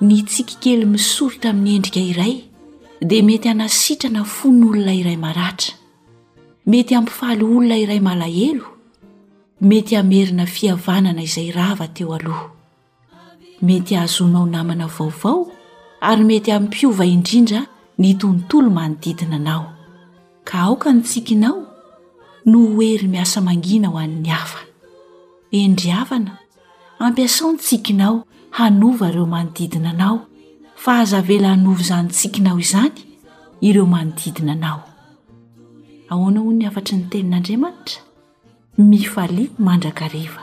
Ny tsiky kely misoroka amin'ny endrika iray dia mety hanasitrana fon'olona iray maratra, mety hampifaly olona iray malahelo, mety hamerina fihavanana izay rava teo aloha, mety hahazoanao namana vaovao ary mety hampiova indrindra ny tontolo manodidina anao. Ka aoka ny tsikinao no ho hery miasa mangina ho an'ny hafa. Hendry havana. Ampiasao ny tsikinao hanova ireo manodidina anao, fa aza avela hanova izany tsikinao izany ireo manodidina anao. Ahoana hoy ny hafatry ny tenin'Andriamanitra? Mifalia mandrakariva.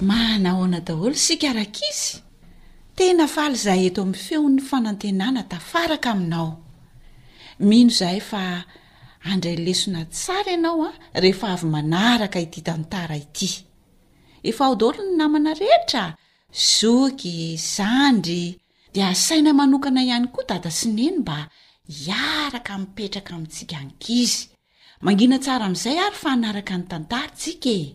Manahoana daholo isika rankizy? Tena faly izahay eto amin'ny feon'ny fanantenana tafaraka aminao. Mino izahay fa handray lesona tsara ianao an rehefa avy manaraka ity tantara ity. Efa ao daholo ny namana rehetra, zoky, zandry, dia asaina manokana ihany koa dada sy neny mba hiaraka mipetraka amintsika ankizy. Mangina tsara amin'izay ary fa hanaraka ny tantara tsika e!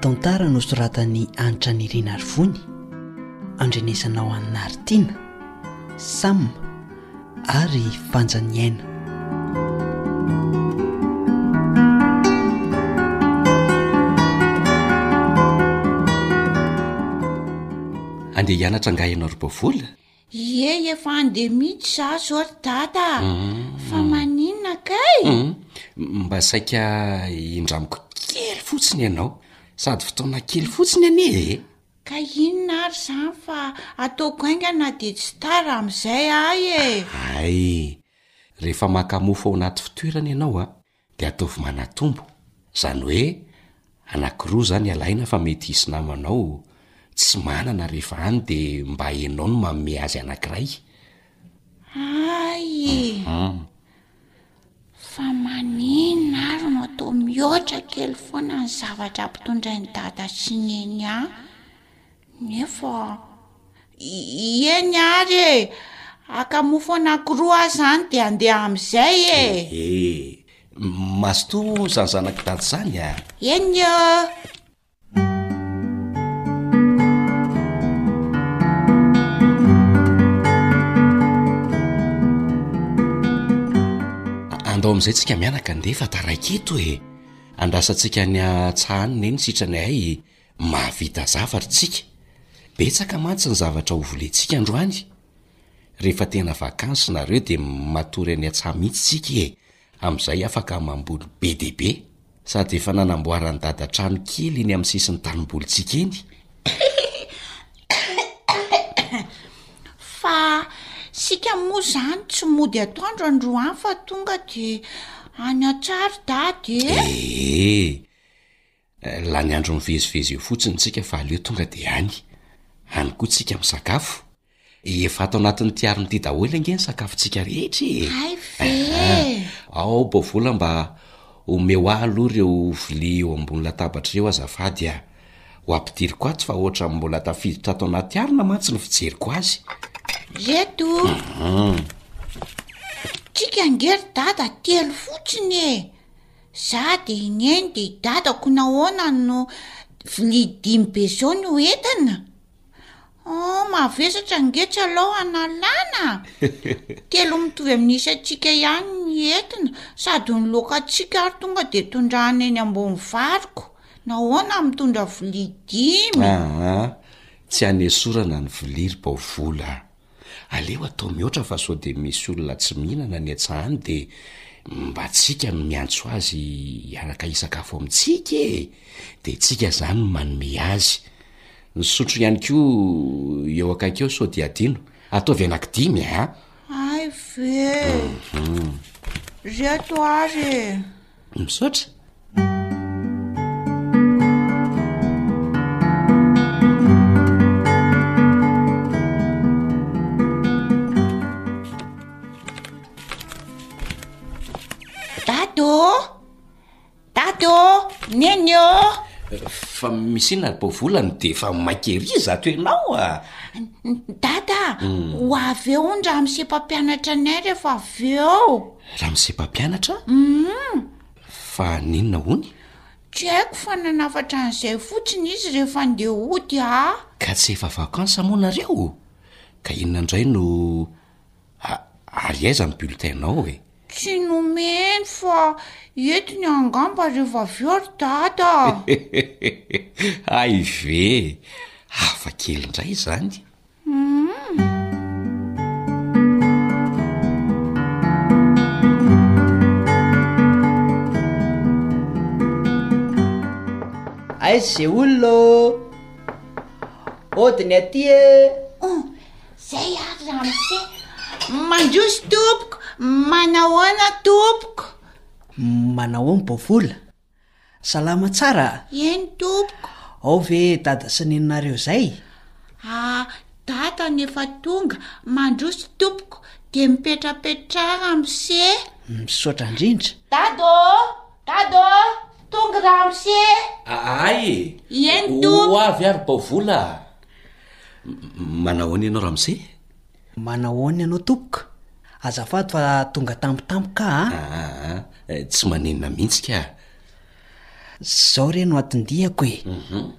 tantara nosoratan'i Anitra Nirina Arivony, andrenesanao an'i Naritina, Sam, ary fanja ny aina. Andeha hianatra angaha ianao ry Bavola? Ie efa andeha mihitsy za zao ry dada a. Mm. Fa maninona kay? Mm. Mba saika indramiko kely fotsiny ianao sady fotoana kely fotsiny anie e. Ka inona ary izany fa ataoko haingana dia tsy tara amin'izay ahy e! Hay! Rehefa maka mofo ao anaty fitoerany ianao a, dia ataovy manatombo, izany hoe anankiroa izany alaina fa mety hisy namanao tsy manana rehefa any dia mba ianao no manome azy anankiray. Hay! Fa maninona ary no atao mihoatra kely foana ny zavatra ampitondrain'i Dada sy Neny an! Nefa Ieny ary e! Haka mofo anankiroa aho izany dia handeha amin'izay e! Ee, mazotoa izany zanak'i Dada izany an! Eny ô! andao amin'izay tsika mianaka ndeha fa taraik eto e andrasantsika ny atsahany ne ny sitrany ay e mahavita zavatra tsika betsaka mantsy ny zavatra ho volentsika androany rehefa tena vakansy nareo dia matory any an-tsaha mihitsy tsika e Amin'izay afaka mamboly be dia be. Sady efa nanamboaran'i Dada trano kely eny amin'ny sisin'ny tanimbolintsika eny. Fa isika moa izany tsy mody atoandro androany fa tonga dia any an-tsaha ry Dada e! Ee. Lany andro mivezivezy eo fotsiny tsika fa aleo tonga de any, any koa tsika misakafo. Efa ato anatin'ity arina ity daholo ange ny sakafontsika rehetra e! Hay ve e! Ao Bovola mba omeo ahy aloha ireo vilia eo ambony latabatra ireo azafady a! Ho ampidiriko ato fa ohatran'ny mbola tafiditra ato anaty arina mantsy ny fijeriko azy. Ry eto! Tsika ange ry dada telo fotsiny e! Za de inieny de i dadako nahoana no vilia dimy be zao no entana? Oh mavesatra nge tsy alao hanalana Telo mitovy amin'ny isantsika ihany ny entina sady ny loakantsika ary tonga de tondrahana eny ambony variko Nahoana mitondra vilia dimy? Aa tsy anesorana ny vilia ry baovola a! Aleo atao mihoatra fa sao dia misy olona tsy mihinana any an-tsahany dia mba tsika no miantso azy hiaraka hisakafo amintsika e! Dia tsika izany no manome azy. Ny sotro ihany koa eo akaiky eo sao dia adino. Ataovy anankidimy e! Hay ve! Ry ato ary e! Misaotra. Neny ô Fa misy ina ry bovolany de efa maika ery zato ianao a Dada, hmm. ho avy eo ny raha misepa-pianatra anay rehefa avy eo Ramose mpampianatra? Hum! Fa n'inona hono? Tsy haiko fa nanafatra an'izay fotsiny izy rehefa ndeha hody ah! Ka tsy efa vacances moa nareo? Ka inona indray no a- ary aiza ny bulletin-nao e? Tsy nomeny fa entiny angamba rehefa avy eo ry dada ah! Hay ve! Hafa kely indray izany! Aiza izay olona ô? Hôdiny aty e! Oh, zay ary ramose! Mandroso tompoko! Manahoana tompoko? Manahoana Bovola? Salama tsara a! Eny tompoko. Ao ve dada sy neninareo zay? Ah, dada no efa tonga. Mandroso tompoko, dia mipetrapetraha ramose e! Misaotra indrindra. Dada ô! Dada ô! Tonga ramose e! Aay e! Eny tompoko. Ho avy ary Baovola a! Manao ahoana ianao ramose? Manahoana ianao tompoko? Azafady fa tonga tampotampoka a! Aa, tsy manenina mihitsy ka! Zao re no atindihako e! Uhum.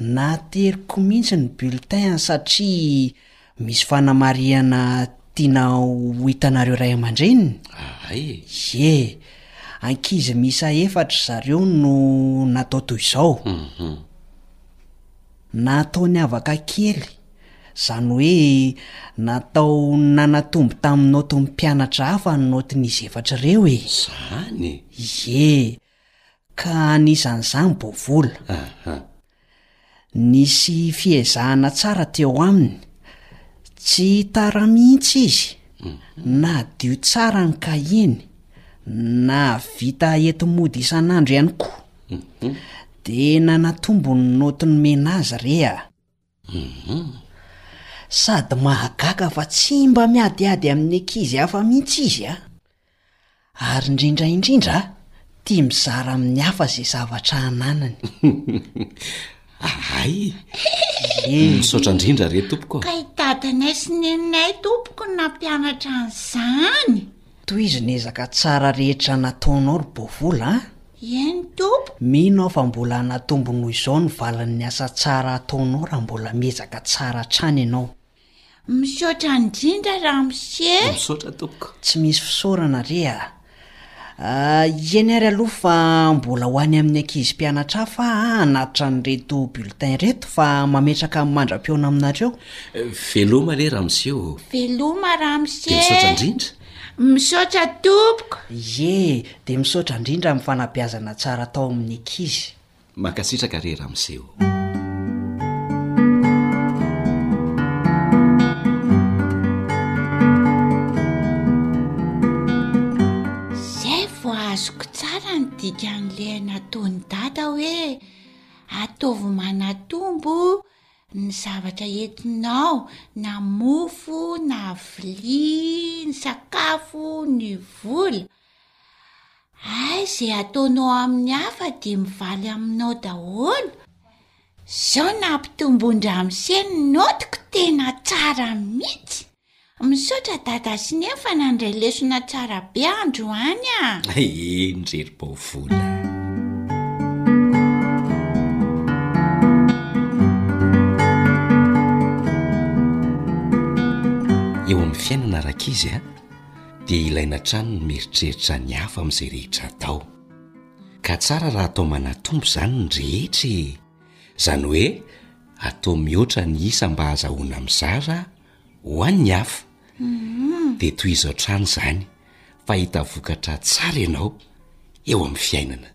Nateriko mihitsy ny bulletin satria misy fanamarihana tiana ho hitanareo ray aman-dreniny. Aa e! Ie, ankizy miisa efatra zareo no natao toy izao. Uhum. Natao niavaka kely, izany hoe natao nanatombo tamin'ny naotin'ny mpianatra hafa ny naotin'izy efatra ireo e! Izany e! Ie, ka anisan'izany Bovola. Aha. Nisy fiezahana tsara teo aminy. Tsy tara mihitsy izy. Nadio tsara ny kahieny. Nahavita enti-mody isan'andro ihany koa. mhm. de nanatombo ny note ny menage re a mhm. sady mahagaga fa tsy mba miadiady amin'ny ankizy hafa mihitsy izy a ary indrindra indrindra a tia mizara amin'ny hafa izay zavatra hananany ahay misaotra indrindra re tompoko ka hitadana sy nenay tompoko nampianatra an'izany Tohizo ny ezaka tsara rehetra nataonao ry Bovola a! Eny Tompo! Mino aho fa mbola hanatombo noho izao ny valin'ny asa tsara ataonao raha mbola miezaka tsara hatrany ianao. Misaotra indrindra ramose e! Misaotra tompoko. Tsy misy fisaorana re a! Ah, eny ary aloha fa mbola ho any amin'ny ankizy mpianatra hafa aho hanatitra an'ireto bulletins ireto fa mametraka amin'ny mandra-pihaona aminareo Veloma le ramose ô! Veloma ramose! Dia misaotra indrindra! Misaotra tompoko! Ye! Dia misaotra indrindra amin'ny fanabeazana tsara atao amin'ny ankizy! Mankasitraka re ramose ô! Izay vao azoko tsara ny dikan'ilay nataon'i Dada hoe ataovy manatombo ny zavatra entinao, na mofo, na vilia, ny sakafo, ny vola, ay izay ataonao amin'ny hafa dia mivaly aminao daholo, izao nampitomboin-dRamose ny notiko tena tsara mihitsy. Misaotra Dada sy Neny fa nandray lesona tsara be androany a! Eny ry ry Baovola. Eo amin'ny fiainana rankizy a, dia ilaina hatrany ny mieritreritra ny hafa amin'izay rehetra atao. Ka tsara raha atao manatombo izany ny rehetra e! Izany hoe atao mihoatra ny isa mba hahazahoana mizara ho an' ny hafa dia tohizo hatrany izany fa hahita vokatra tsara ianao eo amin'ny fiainana.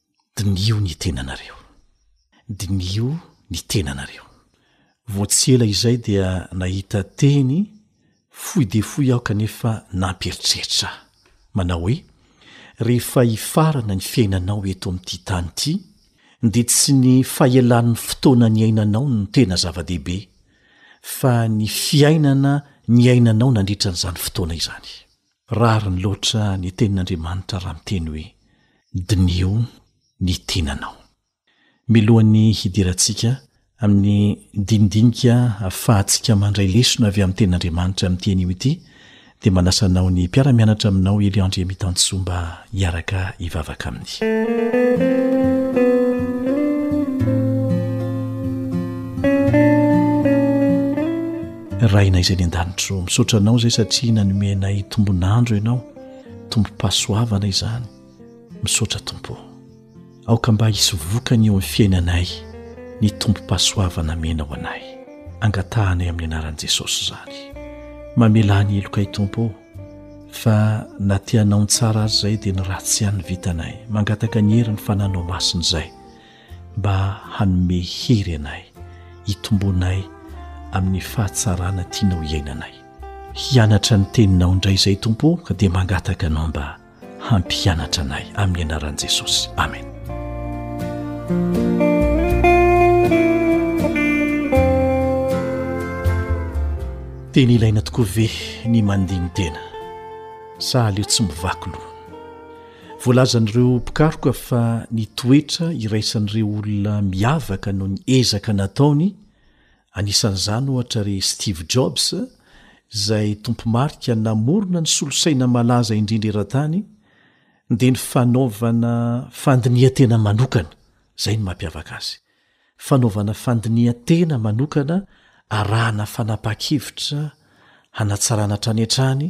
Diniho ny tenanareo. Diniho ny tenanareo. Vao tsy ela izay dia nahita teny fohy dia fohy aho kanefa nampieritreritra ahy, manao hoe, Rehefa hifarana ny fiainanao eto amin'ity tany ity, dia tsy ny fahelan'ny fotoana niainanao no tena zava-dehibe, fa ny fiainana niainanao nandritra an'izany fotoana izany. Rariny loatra ny tenin'Andriamanitra raha miteny hoe, Diniho ny tenanao. Milohan'ny hidirantsika amin'ny dinidinika ahafahantsika mandray lesona avy amin'ny tenin'Andriamanitra amin'ity anio ity, dia manasa anao ny mpiara-mianatra aminao Elie Andriamitansoa mba hiaraka hivavaka aminy. Rainay izay ny an-danitro, misaotra anao izay satria nanomenay tombon'andro ianao, tombom-pahasoavana izany. Misaotra Tompo. Aoka mba hisy vokany eo amin'ny fiainanay ny tombom-pahasoavana amenao anay. Angatahanay amin'ny anaran'i Jesosy izany. Mamelà ny helokay Tompo ô, fa na te hanao ny tsara aza izahay dia ny ratsy ihany no vitanay. Mangataka ny herin'ny fananao masina izay. mba hanome hery anay hitomboanay amin'ny fahatsarana tianao hiainanay. Hianatra ny teninao indray izay Tompo ô, ka dia mangataka anao mba hampianatra anay amin'ny anaran'i Jesosy. Amen. Tena ilaina tokoa ve ny mandini-tena sa aleo tsy mivaky loha? Voalazan'ireo mpikaroka fa ny toetra iraisan'ireo olona miavaka noho ny ezaka nataony, anisan'izany ohatra ry Steve Jobs, izay tompomarika namorona ny solosaina malaza indrindra eran-tany, dia ny fanaovana fandinihan-tena manokana. Izay no mampiavaka azy. Fanaovana fandinihan-tena manokana arahana fanapahan-kevitra hanatsarana hatrany hatrany,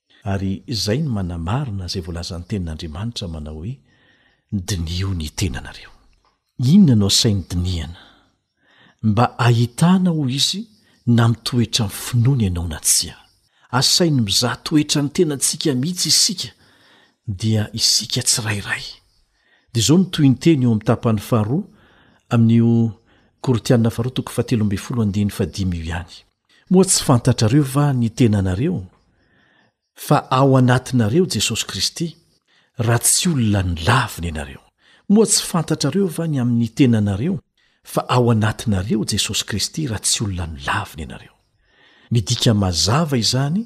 Ary izay no manamarina izay voalazan'ny Tenin'Andriamanitra manao hoe, Diniho ny tenanareo. Inona no asainy dinihana? Mba hahitana, hoy izy, na mitoetra amin'ny finoana ianao na tsia. Asainy mizaha toetra ny tenantsika mihitsy isika, dia isika tsirairay. Dia izao no tohinteny eo amin'ny tapany faharoa amin'io Korintiana Faharoa toko fahatelo ambin'ny folo andininy fahadimy io ihany. Moa tsy fantatrareo va ny tenanareo fa ao anatinareo Jesosy Kristy, raha tsy olona ny lavina ianareo? Moa tsy fantatrareo va ny amin'ny tenanareo fa ao anatinareo Jesosy Kristy, raha tsy olona ny lavina ianareo? Midika mazava izany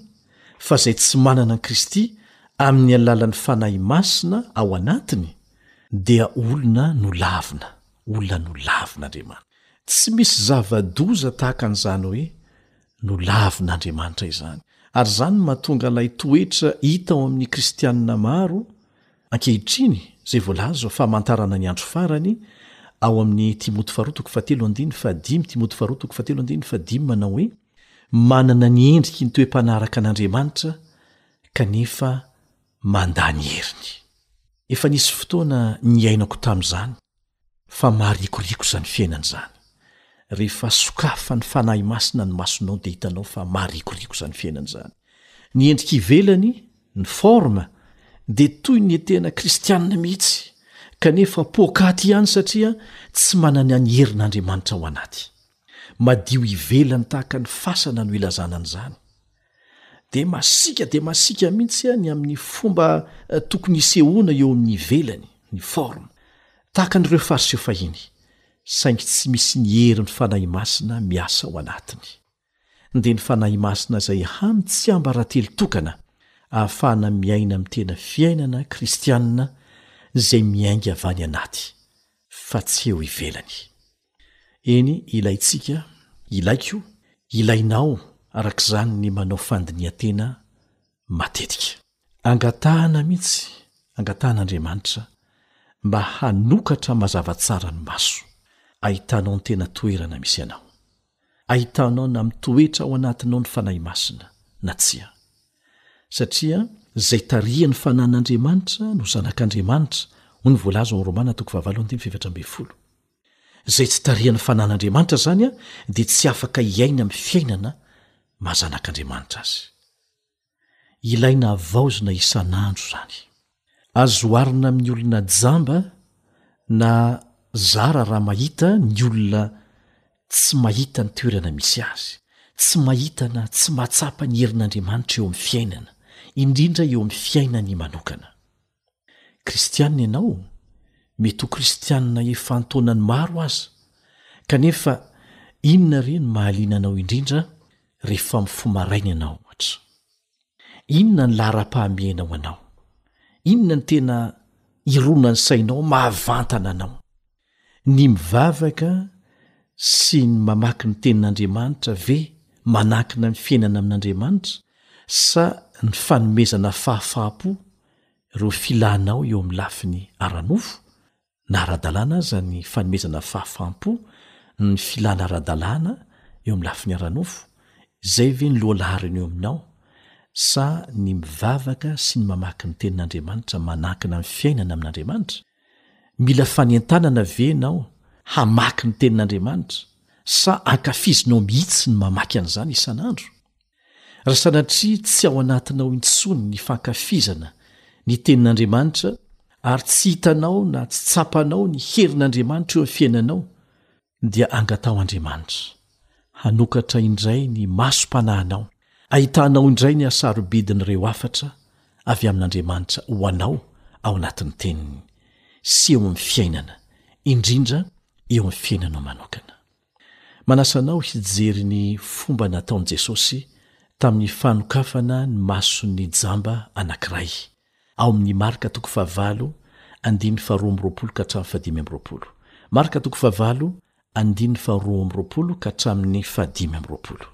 fa izay tsy manana an'i Kristy amin'ny alalan'ny Fanahy Masina ao anatiny dia olona no lavina. olona nolavin'Andriamanitra. Tsy misy zava-doza tahaka an'izany hoe nolavin'Andriamanitra izany, ary izany no mahatonga ilay toetra hita ao amin'ny Kristianina maro ankehitriny izay voalaza ao Famantarana ny Andro Farany ao amin'ny Timoty Faharoa toko fahatelo andininy fahadimy, Timoty Faharoa toko fahatelo andininy fahadimy, manao hoe, Manana ny endriky ny toe-panaraka an'Andriamanitra kanefa mandany heriny. Efa nisy fotoana niainako tamin'izany fa maharikoriko izany fiainana izany. Rehefa sokafan'ny Fanahy Masina ny masonao dia hitanao fa maharikoriko izany fiainana izany. Ny endrika ivelany, ny forme, dia toy ny tena kristianina mihitsy kanefa poakaty ihany satria tsy manana ny herin'Andriamanitra ao anaty. Madio ivelany tahaka ny fasana no ilazana an'izany. Dia masiaka dia masiaka mihitsy ny amin'ny fomba tokony hisehoana eo amin'ny ivelany, ny forme, tahaka an'ireo Fariseo fahiny, saingy tsy misy ny herin'ny Fanahy Masina miasa ao anatiny. Dia ny Fanahy Masina izay hany tsiambaratelo tokana ahafahana miaina amin'ny tena fiainana Kristianina izay miainga avy any anaty, fa tsy eo ivelany. Eny, ilaintsika, ilaiko, ilainao araka izany ny manao fandinihan-tena matetika. Angatahana mihitsy, angatahana Andriamanitra mba hanokatra mazava tsara ny maso, ahitanao ny tena toerana misy anao. Ahitanao na mitoetra ao anatinao ny Fanahy Masina na tsia. Satria izay tarihan'ny Fanahin'Andriamanitra no zanak'Andriamanitra, hoy ny voalaza ao amin'ny Romana toko fahavalo andininy fahefatra ambin'ny folo. Izay tsy tarihan'ny fanan'Andriamanitra izany dia tsy afaka hiaina amin'ny fiainana maha zanak'Andriamanitra azy. Ilaina havaozina isan'andro izany. Azo oharina amin'ny olona jamba na zara raha mahita ny olona tsy mahita ny toerana misy azy, tsy mahita na tsy mahatsapa ny herin'Andriamanitra eo amin'ny fiainana, indrindra eo amin'ny fiainany manokana. Kristianina ianao, mety ho Kristianina efa an-taonany maro aza, kanefa inona re no mahaliana anao indrindra rehefa mifoha maraina ianao, ohatra? Inona ny laharam-pahamehana ho anao? Inona no tena ironan'ny sainao mahavantana anao? Ny mivavaka sy ny mamaky ny Tenin'Andriamanitra ve manankina ny fiainana amin'Andriamanitra sa ny fanomezana fahafaham-po ireo filanao eo amin'ny lafiny ara-nofo? Na ara-dalàna aza ny fanomezana fahafaham-po ny filana ara-dalàna eo amin'ny lafiny ara-nofo, izay ve no lohalahariny eo aminao? Sa ny mivavaka sy ny mamaky ny Tenin'Andriamanitra manankina ny fiainana amin'Andriamanitra? Mila fanentanana ve ianao hamaky ny Tenin'Andriamanitra, sa ankafizinao mihitsy ny mamaky an'izany isan'andro? Raha sanatria tsy ao anatinao intsony ny fankafizana ny Tenin'Andriamanitra, ary tsy hitanao na tsy tsapanao ny herin'Andriamanitra eo amin'ny fiainanao, dia angataho Andriamanitra hanokatra indray ny masom-panahinao, ahitanao indray ny hasarobidin'ireo hafatra avy amin'Andriamanitra ho anao ao anatin'ny Teniny sy eo amin'ny fiainana, indrindra eo amin'ny fiainanao manokana. Manasa anao hijery ny fomba nataon'i Jesosy tamin'ny fanokafana ny mason'ny jamba anankiray. Ao amin' ny Marka toko fahavalo andininy faharoa amby roapolo ka hatramin'ny fahadimy amby roapolo. Marka toko fahavalo andininy faharoa amby roapolo ka hatramin'ny fahadimy amby roapolo.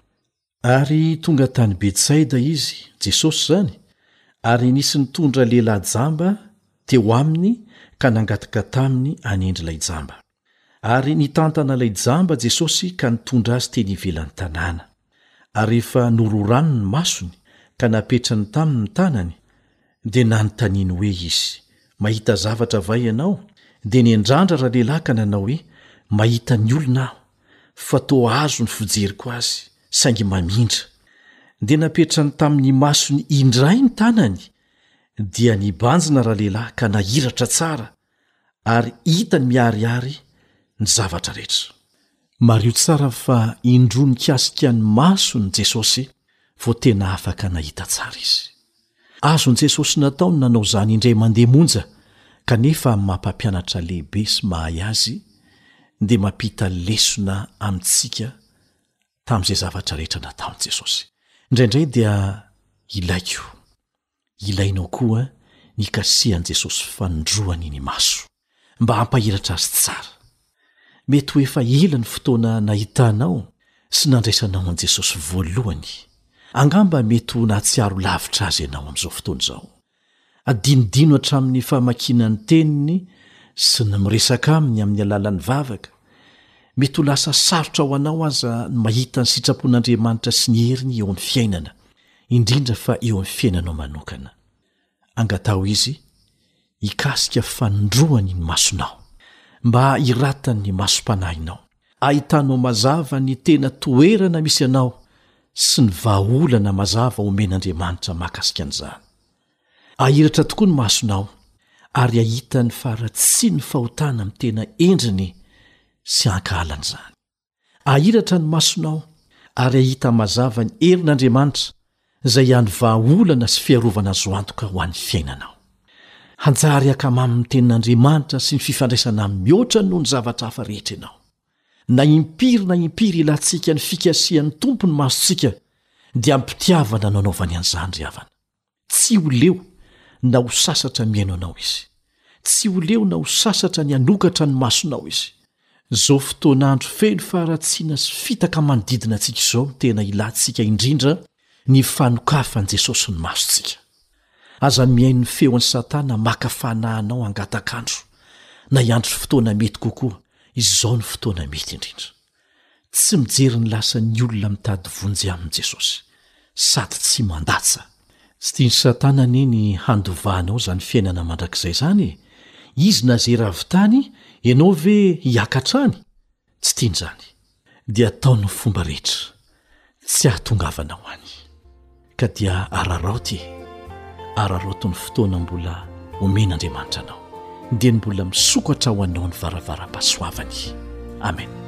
Ary tonga tany Betsaida Izy, Jesosy izany, ary nisy nitondra lehilahy jamba teo Aminy ka nangataka taminy hanendry ilay jamba. Ary nitantana ilay jamba Jesosy ka nitondra azy teny ivelan'ny tanàna. Ary rehefa nororany ny masony ka napetrany taminy ny tanany, dia nanontaniany hoe izy, Mahita zavatra va ianao? Dia nendrandra ralehilahy ka nanao hoe, Mahita ny olona aho, fa toa azo ny fijeriko azy, saingy mamindra. Dia napetrany tamin'ny imasony indray ny tanany, dia nibanjina ralehilahy ka nahiratra tsara, ary hitany miharihary ny zavatra rehetra. Mariho tsara fa indroa mikasika ny masony Jesosy vao tena afaka nahita tsara izy. Azony Jesosy natao ny nanao izany indray mandeha monja kanefa amin'ny maha mpampianatra lehibe sy mahay azy dia mampita lesona amintsika tamin'izay zavatra rehetra nataony Jesosy. Indraindray dia ilaiko. Ilainao koa ny kasihan'i Jesosy fanindroany iny maso, mba hampahiratra azy tsara. Mety ho efa ela ny fotoana nahitanao sy nandraisanao an'i Jesosy voalohany. Angamba mety ho nahatsiaro lavitra azy ianao amin'izao fotoana izao. Adinodino hatramin'ny famakiana ny Teniny sy ny miresaka aminy amin'ny alalan'ny vavaka. Mety ho lasa sarotra ho anao aza ny mahita ny sitrapon'Andriamanitra sy ny heriny eo amin'ny fiainana. indrindra fa eo amin'ny fiainanao manokana. Angataho Izy hikasika fanindroany ny masonao, mba hiratany ny masom-panahinao, ahitanao mazava ny tena toerana misy anao sy ny vahaolana mazava omen'Andriamanitra mahakasika an'izany. Ahiratra tokoa ny masonao ary hahita ny faharatsian'ny fahotana amin'ny tena endriny sy ankahalany izany. Ahiratra ny masonao ary hahita mazava ny herin'Andriamanitra izay hiandry vahaolana sy fiarovana azo antoka ho an'ny fiainanao. Hanjary hankamamin'ny Tenin'Andriamanitra sy ny fifandraisana aminy mihoatra noho ny zavatra hafa rehetra ianao. Na impiry na impiry ilantsika ny fikasihan'ny Tompo ny masontsika, dia am-pitiavana no anaovany an'izany ry havana. Tsy ho leo na ho sasatra mihaino anao izy. Tsy ho leo na ho sasatra ny hanokatra ny masonao izy. Izao fotoan'andro feno faharatsiana sy fitaka manodidina antsika izao no tena ilantsika indrindra ny fanokafan'i Jesosy ny masontsika. Aza mihaino ny feon'i Satana maka fanahy anao hangataka andro na hiandry fotoana mety kokoa, izao no fotoana mety indrindra. Tsy mijery ny lasa ny olona mitady vonjy aminy Jesosy sady tsy mandatsa. Tsy tian'i Satana anie ny handovahanao izany fiainana mandrakizay izany e! Izy nazera avy tany, ianao ve hiaka hatrany? Tsy tiany izany. Dia ataony ny fomba rehetra. Tsy ahatongavana ho any ka dia araraoty e, araraoty ny fotoana mbola omen'Andriamanitra anao, dia ny mbola misokatra ho anao ny varavaram-pahasoavany. Amen.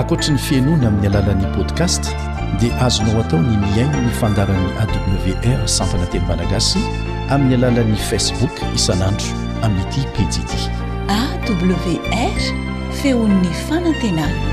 Ankoatry ny fihainoana amin'ny alalan'ny podcast dia azonao atao ny mihaino ny fandaharan'ny AWR sampana teny malagasy amin'ny alalan'ny Facebook isan'andro amin'ity pejy ity. AWR feon'ny fanantenana.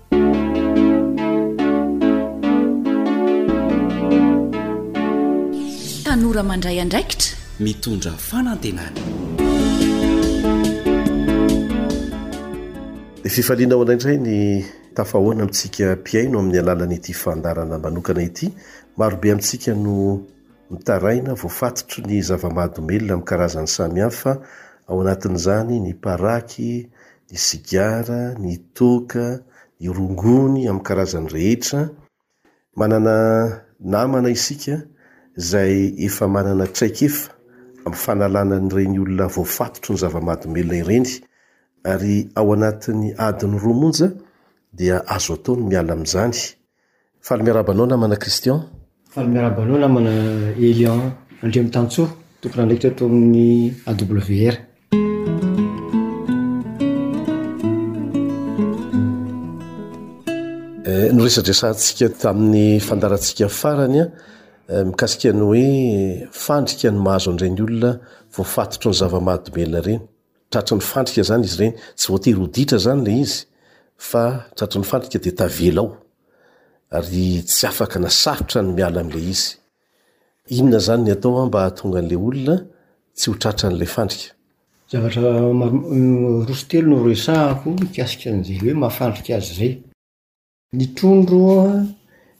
Tanora mandray andraikitra, mitondra fanantenana. Ny fifaliana ao andraindray ny tafahoana amintsika mpihaino amin'ny alalan'ity fandaharana manokana ity. Marobe amintsika no mitaraina, voafatotry ny zava-mahadomelina amin'ny karazany samihafa, ao anatin'izany ny paraky, ny sigara, ny toaka, ny rongony amin'ny karazany rehetra. Manana namana isika izay efa manana traikefa amin'ny fanalana an'ireny olona voafatotry ny zava-mahadomelina ireny, ary ao anatin'ny adiny roa monja dia azo atao ny miala amin'izany, Faly miarahaba anao namana Christian. Faly miarahaba anao namana Elian Andriamitantsoa, tompon'andraikitra eto amin'ny AWR. Eh, noresadresantsika tamin'ny fandarantsika farany a eh, mikasika ny hoe fandrika ny mahazo an'ireny olona voafatotra ny zava-mahadomelina ireny. Tratry ny fandrika zany izy ireny. Tsy voatery ho ditra zany le izy fa tratry ny fandrika de tavela ao. Ary tsy afaka na sarotra ny miala amle izy. Inona zany ny atao mba hahatonga anle olona tsy ho tratra anle fandrika? Zavatra roa sy telo no resahako mikasika an'izay hoe mahafandrika azy izay. Ny trondro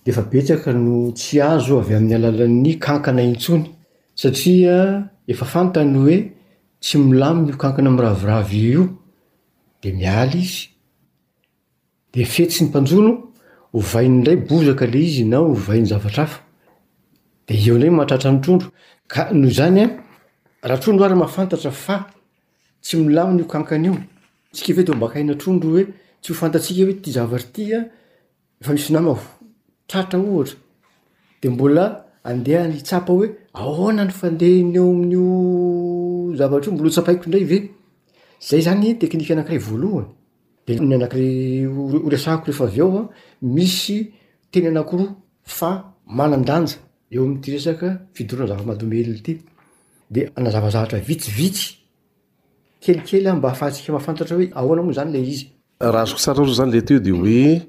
dia efa betsaka no tsy azo avy amin'ny alalan'ny kankana intsony satria efa fantany hoe tsy milamina io kankana miraviravy io dia miala izy. Dia fetsy ny mpanjono, ovainy indray bozaka ilay izy na ovainy zavatra hafa. Dia eo indray no mahatratra ny trondro. Ka noho izany an, raha trondro ary mahafantatra fa Tsy milamina io kankana io. Tsika ve de mba haina trondro hoe tsy ho fantatsika hoe ty zavatra ty a efa misy nama vo- tratra ohatra de mbola andeha ny hitsapa hoe ahoana ny fandehany eo amin'io zavatra io, mbola ho tsapaiko indray ve? Zay zany teknika anankiray voalohany. De ny anankiray ho resahako rehefa avy eo an, misy teny anankiroa fa manan-danja eo amin'ity resaka fidorohana zava-mahadomelina ity, de hanazava zavatra vitsivitsy kelikely aho mba ahafahantsika mahafantatra hoe ahoana moa zany le izy. Raha azoko tsara aloha zany le teo de hoe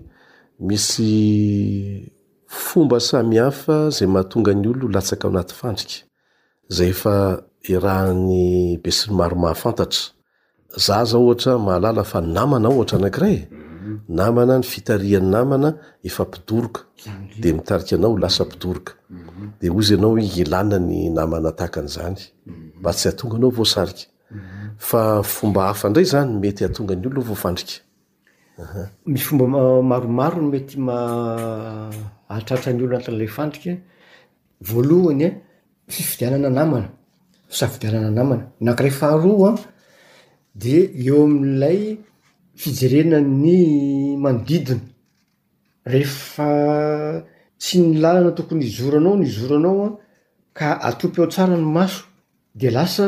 misy fomba samihafa zay mahatonga ny olona ho latsaka ao anaty fandrika, zay efa iarahan'ny besinimaro mahafantatra. Za zao ohatra mahalala fa namana ohatra anankiray e, namana ny fitarihan'ny namana efa mpidoroka de mitarika anao ho lasa mpidoroka, de hoy izy ianao hoe ilana ny namana tahaka an'izany mba tsy hahatonga anao voasarika, fa fomba hafa ndray zany mety hahatonga ny olona ho voafandrika. Misy fomba maromaro no mety mahatratra ny olona anatin'ilay fandrika, voalohany fifidianana namana, fisafidianana namana ny anankiray, faharoa dia eo amin'ilay fijerena ny manodidina rehefa tsy ny lalana tokony hijoro anao no hijoro anao an ka atopy ao tsara ny maso dia lasa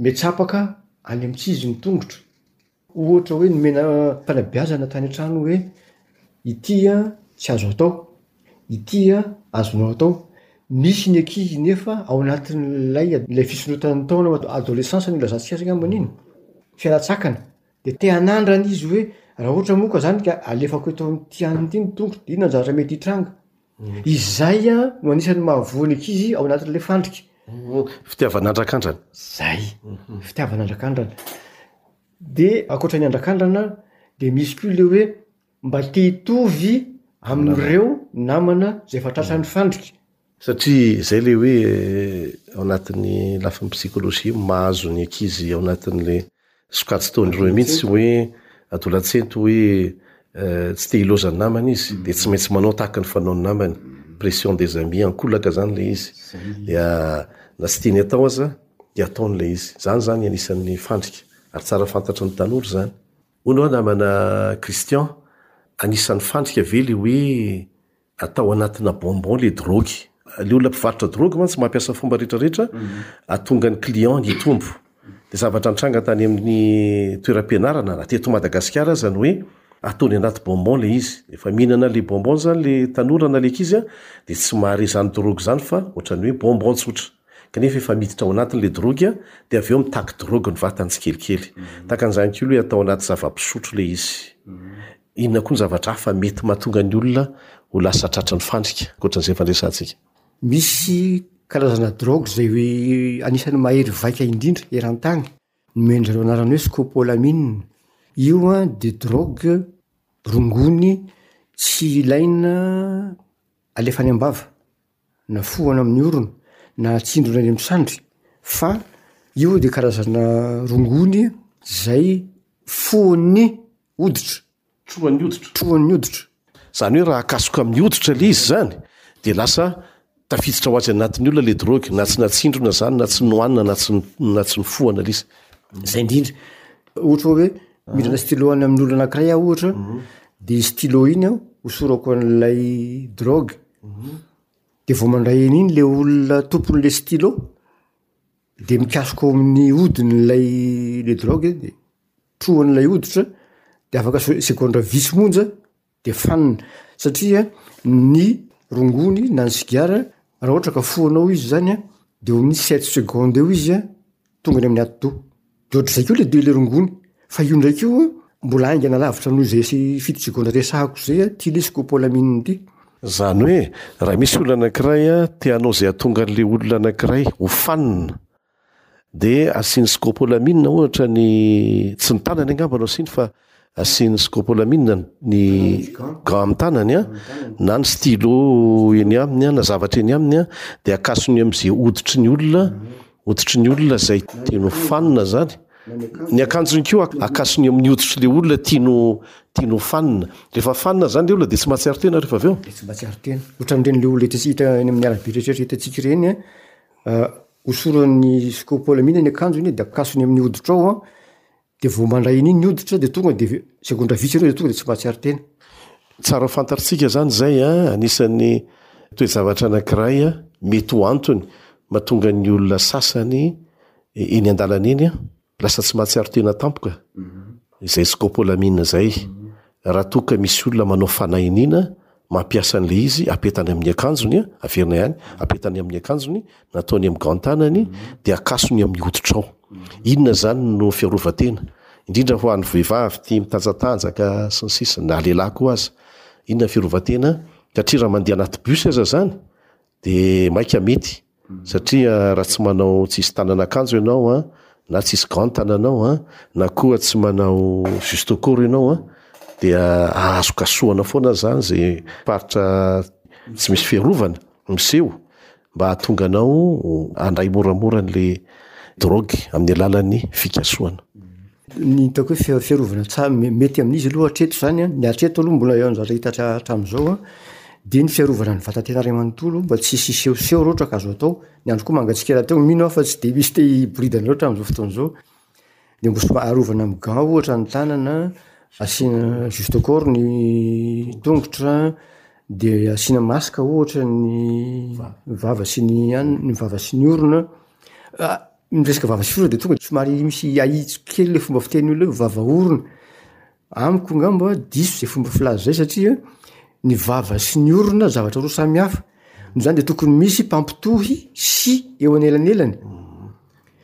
mihetsapaka any amin'ny tsy izy ny tongotra. Ohatra hoe nomena fanabeazana tany an-trano hoe ity tsy azo atao, ity azonao atao. Misy ny ankizy nefa ao anatin'ilay ilay fisondrotan'ny taona ao adolescence no ilazantsika azy angambany iny, fialan-tsakana. Dia te hanandrana izy hoe raha ohatra moa ka izany ka alefako eto amin'ity anona ity ny tongotro dia inona ny zavatra mety hitranga. Izay no anisan'ny mahavoa ny ankizy ao anatin'ilay fandrika. Fitiavana andrakandrana. Zay. Fitiavana andrakandrana. De ankoatra ny andrakandrana de misy koa le hoe mba te hitovy amin'ireo namana zay efa tratran'ny fandrika. Satria zay le hoe ao anatin'ny lafiny psychologie mahazo ny ankizy ao anatin'le. Sokajy tao indroa mihitsy hoe adolatsento hoe tsy te hilaoza ny namany izy dia tsy maintsy manao tahaka ny fanaon'ny namany, pression des amis, ankolaka zany ilay izy dia na tsy tiany atao aza dia ataony ilay izy. Izany zany anisan'ny fandrika ary tsara fantatry ny tanora izany. Hono aho namana Christian, anisan'ny fandrika ve le hoe Atao anatina bonbon le drogue. Le olona mpivarotra drogue mantsy mampiasa fomba rehetra rehetra atonga ny client hitombo. Le zavatra nitranga tany amin'ny toeram-pianarana na teto Madagasikara aza ny hoe ataony anaty bonbon le izy. Efa mihinana le bonbon zany le tanora na le ankizy an! de tsy mahare izany drogue izany fa ohatran'ny hoe bonbon tsotra. Kanefa efa miditra ao anatiny le drogue an! de avy eo mitaky drogue ny vatany tsikelikely. Tahaka an'izany koa le hoe atao anaty zava-pisotro le izy. Inona koa ny zavatra hafa mety mahatonga ny olona ho lasa tratran'ny fandrika, ankoatran'izay efa niresahantsika? Misy karazana drogue izay anisan'ny mahery vaika indrindra eran-tany, nomen-dry zareo anarana hoe scopolamine. Io dia drogue rongony tsy ilaina alefa any am-bava, na fohana amin'ny orona, na atsindrona eny amin'ny sandry, fa io dia karazana rongony izay fohon'ny hoditra. Trohan'ny hoditra. Trohan'ny hoditra. Izany hoe raha akasoka amin'ny hoditra ilay izy izany dia lasa tafiditra ho azy anatin'ny olona ilay drogue na tsy natsindrona izany na tsy nohanina na tsy na tsy nifohana ilay izy. Izay indrindra. Ohatra hoe midina stylo any amin'ny olona anankiray aho ohatra dia stylo iny aho hosorako an'ilay drogue. Dia vao mandray an'iny ilay olona tompon'ilay stylo dia mikasoka ao amin'ny hodiny ilay ilay drogue dia. trohan'ilay hoditra de afaka segondra vitsy monja de fanina satria ny rongony na ny sigara raha ohatra ka foanao izy zany a de eo amin'ny sept seconde eo izy a tonga any amin'ny atidoha de ohatr'izay koa le deuil le rongony fa io ndraiky io mbola haingana lavitra noho izay fito segondra resahako zay a ty le scopolamine ty Zany hoe raha misy olona anankiray a te hanao izay hahatonga an'le olona anankiray ho fanina Dia asiany scopolamine ohatra ny tsy ny tanany angamba no asiany fa asiany scopolamine ny gants amin'ny tanany a na ny stylo eny aminy a na zavatra eny aminy a dia akasony amin'izay hoditry ny olona hoditry ny olona izay tiany hofanina izany ny akanjony koa akasony amin'ny hoditry le olona tiany tiany hofanina rehefa fanina izany le olona dia tsy mahatsiaro tena rehefa avy eo dia tsy mahatsiaro tena ohatran'ireny le olona hitantsika hita eny amin'ny arabe rehetra hitantsika ireny a Osoran'ny skoa Paolamina ny akanjony de akasony amin'ny hoditra ao an, de vao mandray an'iny ny hoditra de tonga de segondra vitsy eo de tonga de tsy mahatsiaro tena. Tsara fantatrtsika zany zay an, anisan'ny toe-javatra anakiray mety ho antony matonga ny olona sasany eny an-dalana eny an, Lasa tsy mahatsiaro tena tampoka izay scopolamine izay raha toa ka misy olona manao fanahy iniana mampiasa an'ilay izy apetany amin'ny akanjony a, averina ihany, apetany amin'ny akanjony na ataony amin'ny gants-tanany dia akasony amin'ny hoditra ao. Inona izany no fiarovan-tena? Indrindra ho an'ny vehivavy tia mitanjatanjaka sy ny sisa na lehilahy koa aza. Inona ny fiarovan-tena? Satria raha mandeha anaty bus aza izany de maika mety satria raha tsy manao tsisy tanana akanjo ianao an na tsisy gant ny tananao an na koa tsy manao juste au corps ianao an dia azo kasohana foana zany ze faritra tsy misy fiarovana miseho mba hahatonga anao handray moramora anle drogue amin'ny alalan'ny fikasohana. Ny hitako hoe fiarovana tsara mety amin'izy aloha hatreto izany an, ny hatreto aloha mbola efa zatra hita hatramin'izao an, dia ny fiarovana ny vatantenan'ny ray manontolo mba tsy hisy hisehoseho raha ohatra ka azo atao. Ny andro koa mangatsiaka rahateo, mino aho fa tsy dia misy te hiboridana loatra amin'izao fotoana izao. Dia mba somary arovana amin'ny gants ohatra ny tanana, asiana juste au corps ny tongotra, dia asiana masque ohatra ny vava sy ny an- ny vava sy ny orona. Ny resaka vava sy orona dia tonga dia somary misy ahitsiko kely ilay fomba fiteny olona hoe vava orona. Amiko angamba diso izay fomba filaza izay satria ny vava sy ny orona zavatra roa samy hafa. Noho izany dia tokony misy mpampitohy sy eo anelanelany.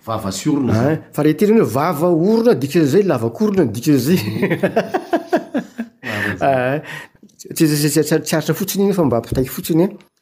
Vava sy orona izany. Ein, fa raha ity indray hoe vava orona dikan'izay lavakorona ny dikan'izay. Ein, tsy tsy tsy tsy tsy aritra fotsiny iny fa mba ampitaiko fotsiny.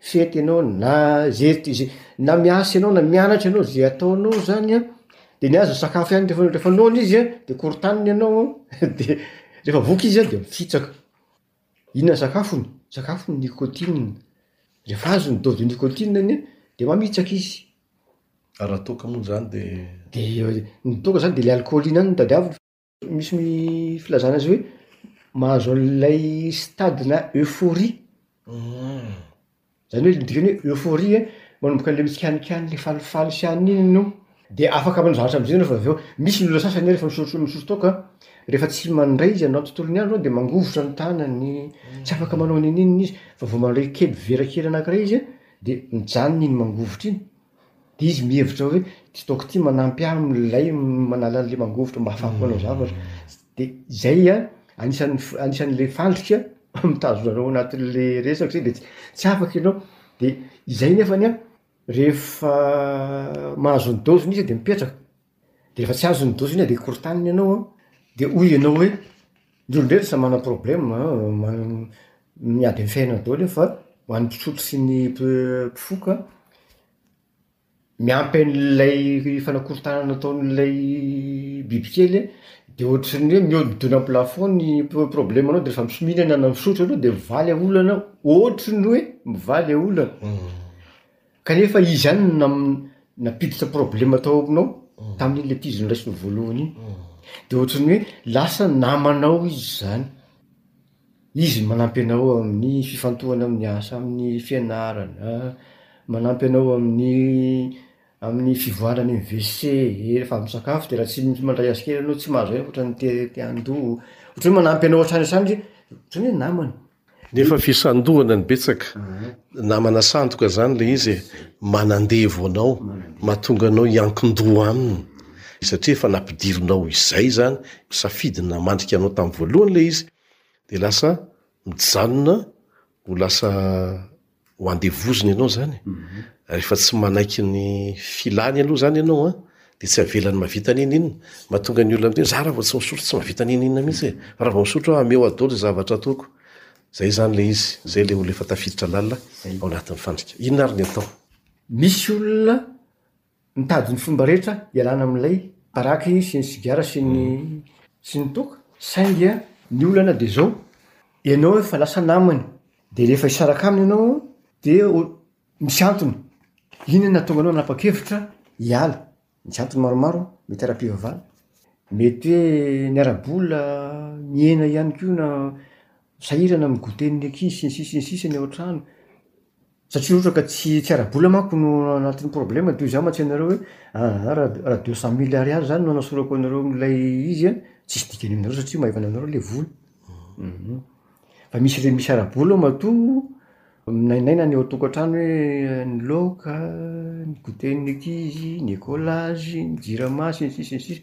fety ianao na ze ze na miasa ianao na mianatra ianao ze ataonao zany an de ny azy ny sakafo ihany refa refa noana izy an de korotanina ianao an de refa voky izy an de mifitsaka inona ny sakafony? sakafony nikotinina refa azo ny dose de nikotinina anie de mamitsaka izy ary raha toaka moa zany de de ny toaka zany de le alcool iny ihany no tadiaviny fa. Misy ny filazana azy hoe mahazo an'ilay stade-na euphorie zany hoe ny dikany hoe euphorie a manomboka an'le mitsikanikany le falifaly sy an'iny enao de afaka manao zavatra am'zay enao fa avy eo misy ny olona sasany ary efa misotro misotro toaka a refa tsy mandray izy andro tontolon'ny andro a de mangovitra ny tanany tsy afaka manao n'inon'inona izy fa vao mandray kely vera kely anakiray izy a de mijanona iny mangovitra iny de izy mihevitra hoe ty taoko ty manampy ahy milay manala anle mangovitra mba afahako manao zavatra de zay a anisan'ny f- anisan'le fandrika mitazona anao anatin'le resaka zay de ts- tsy afaka ianao de izay nefany a rehefa mahazo ny doziny izy de mipetraka. de refa tsy azo ny dose iny de korotanina ianao an, de hoy ianao hoe ny olombelo samy manana problème an, miady amin'ny fiainana daholo io fa ho an'ny mpisotro sy ny mpifoka an, miampy an'ilay fanakorontanana ataon'ilay bibikely de ohatry ny hoe mihodinkodina amin'ny plafond ny problème anao de refa mihinana na misotro ianao de mivaly olana, ohatry ny hoe mivaly olana. Kanefa izy ihany no nampiditra problema tao amnao tamin'iny le pizy noraisinao voalohany iny de ohatran'ny hoe lasa namanao izy zany, izy no manampy anao amin'ny fifantohana amin'ny asa, amin'ny fianarana, manampy anao amin'ny amin'ny fivoahana any amin'ny WC rehefa avy misakafo de raha tsy misy mandray azy kely anao tsy mahazo aina ohatran'ny te te handoa, ohatran'ny hoe manampy anao hatrany hatrany izy, ohatran'ny hoe namana. Nefa fisandohana ny betsaka, namana sandoka zany ilay izy e, manandevo anao, mahatonga anao hiankin-doha aminy, satria efa nampidirinao izay zany, safidy namandrika anao tamin'ny voalohany ilay izy, dia lasa mijanona ho lasa ho andevozina ianao zany, rehefa tsy manaiky ny filany aloha zany ianao an, dia tsy avelany mahavita n'inon'inona, mahatonga ny olona miteny, za raha vao tsy misotro tsy mahavita n'inon'inona mihintsy e, fa raha vao misotro aho ameo ado le zavatra ataoko, zay zany le izy, zay le olona efa tafiditra lalina ao anatin'ny fandrika, inona ary ny atao? Misy olona Mitady ny fomba rehetra hialana amin'ilay paraky sy ny sigara sy ny sy ny toaka saingy ny olana dia zao, ianao efa lasa namany dia rehefa hisaraka aminy ianao dia misy antony, iny no nahatonga anao nanapa-kevitra hiala, misy antony maromaro mety ara-pivavahana, mety hoe ny ara-bola, mihena ihany koa na sahirana mi-goûter ny ankizy sy ny sisa sy ny sisa ny ao an-trano. Satria ohatra ka tsy tsy ara-bola manko no ao anatin'ny problème, toy izany mantsy ianareo hoe aha raha raha deux cent mille ariary zany no anasorako anareo amin'ilay izy a, tsisy dikany aminareo satria maivana aminareo le vola, um fa misy re- misy ara-bola matoa minainaina ny ao an-tokantrano hoe ny laoka, ny goûter-n'ny ankizy, ny écolage, ny jirama sy ny sisa sy ny sisa.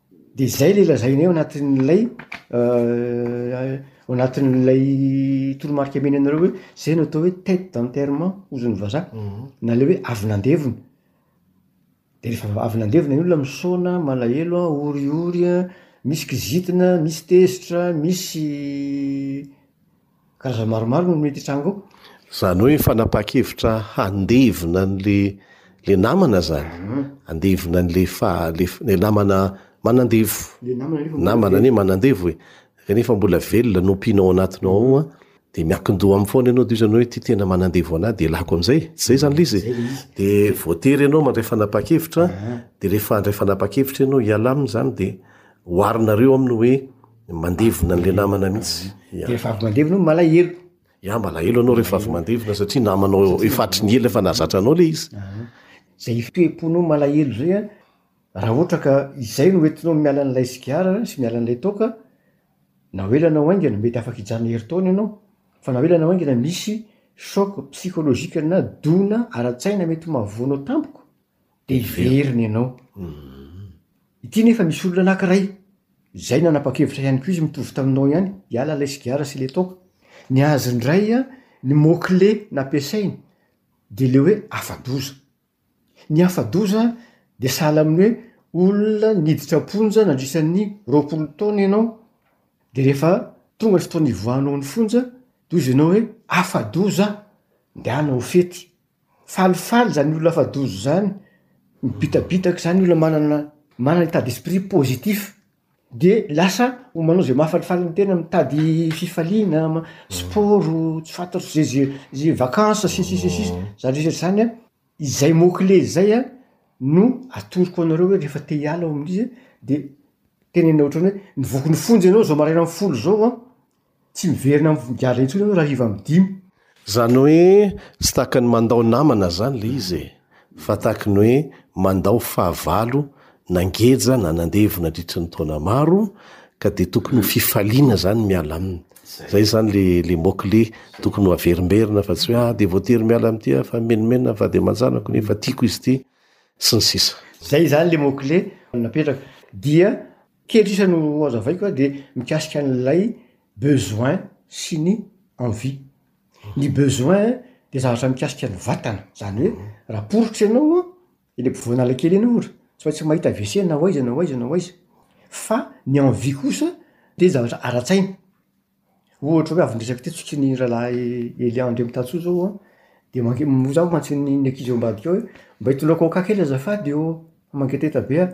Dia izay ilay lazainay ao anatin'ilay ao anatin'ilay toromarika omena anareo hoe izay no atao hoe tete d'enterrement hozy ny vazaha. Mhm. Na ilay hoe avy nandevona. Dia rehefa avy nandevona ny olona misaona, malahelo an, oriory an, misy kizitina, misy tezitra, misy Karazany maromaro no mety hitranga ao. Izany hoe fanapakevitra handevina an'ilay ilay namana izany, handevina an'ilay faha- ilay namana manandevo, namana anie manandevo e, kanefa mbola velona no ompianao ao anatinao ao an, dia miankin-doha aminy foana ianao dia izy hoe ity tena manandevo an'ahy dia lako amin'izay e, tsy izay izany ilay izy e, dia voatery ianao mandray fanapakevitra dia rehefa handray fanapakevitra ianao hiala aminy izany dia oharinareo aminy hoe. Mandevona an'le namana mihitsy. Dia rehefa avy mandevona hono malahelo. Ya malahelo anao rehefa avy mandevona satria namanao efa hatry ny ela efa nahazatra anao le izy. Zay fihemponao malahelo zay an, raha ohatra ka izay no entinao ny miala an'ilay sigara sy miala an'ilay toaka, na ho ela na ho haingana, mety afaka hijanona herintaona ianao, fa na ho ela na ho haingana misy choc psychologique na dona ara-tsaina mety ho mahavoa anao tampoka, Dia hiverina ianao. Ity nefa misy olona anankiray izay nanapa-kevitra ihany koa izy mitovy taminao ihany, hiala ilay sigara sy ilay toaka. Ny azy indray an, ny mot clé nampiasainy dia ilay hoe afa-doza. Ny afa-doza dia sahala amin'ny hoe olona niditra am-ponja nandritra ny roapolo taona ianao, dia rehefa tonga ny fotoana hivoahanao ny fonja, dia hoy izy ianao hoe afa-doza an! Ndehana ho fety. Falifaly zany olona fa doza zany, mibitabitaka zany olona manana manana état d'esprit positif de lasa ho manao zay mahafalifaly ny tenany, mitady fifaliana, ma- sport, tsy fantatro ze ze ze vacances sy ny sisa sy ny sisa, zany rehetra zany a, izay mots clés izay a no atoroko anareo hoe rehefa te hiala ao amin'izy de tenenina ohatran'ny hoe nivoky ny fonja ianao zao maraina am' folo zao a. Tsy miverina amin'ny vohigadra intsony ianao raha hiva amin'ny dimy. Zany hoe tsy tahaka ny mandao namana zany le izy e, fa tahaka ny hoe mandao fahavalo nangeja na nandevo nandritry ny taona maro ka de tokony ho fifaliana zany miala aminy. Zay zany le le mot clé tokony ho averimberina fa tsy hoe ah de voatery miala amin'ity ah fa mimenomenona ny vady aman-janako nefa tiako izy ity sy ny sisa. Zay zany le mot clé napetraka dia. Kely sisa no hazavaiko a, de mikasika an'ilay besoin sy ny envie. Ny besoin de zavatra mikasika ny vatana, zany hoe raha poritra ianao eny ampovoan'Analakely eny ohatra tsy maintsy mahita WC na ho aiza na ho aiza na ho aiza, fa ny envie kosa de zavatra ara-tsaina, ohatra hoe avy niresaka tetsy tsy ny rahalahy Elian Andriamitatsou zao a, de manke- moa zany mantsy ny ankizy ao ambadika ao hoe mba hitondràko coca kely azafady ô, fa mangetaheta be aho,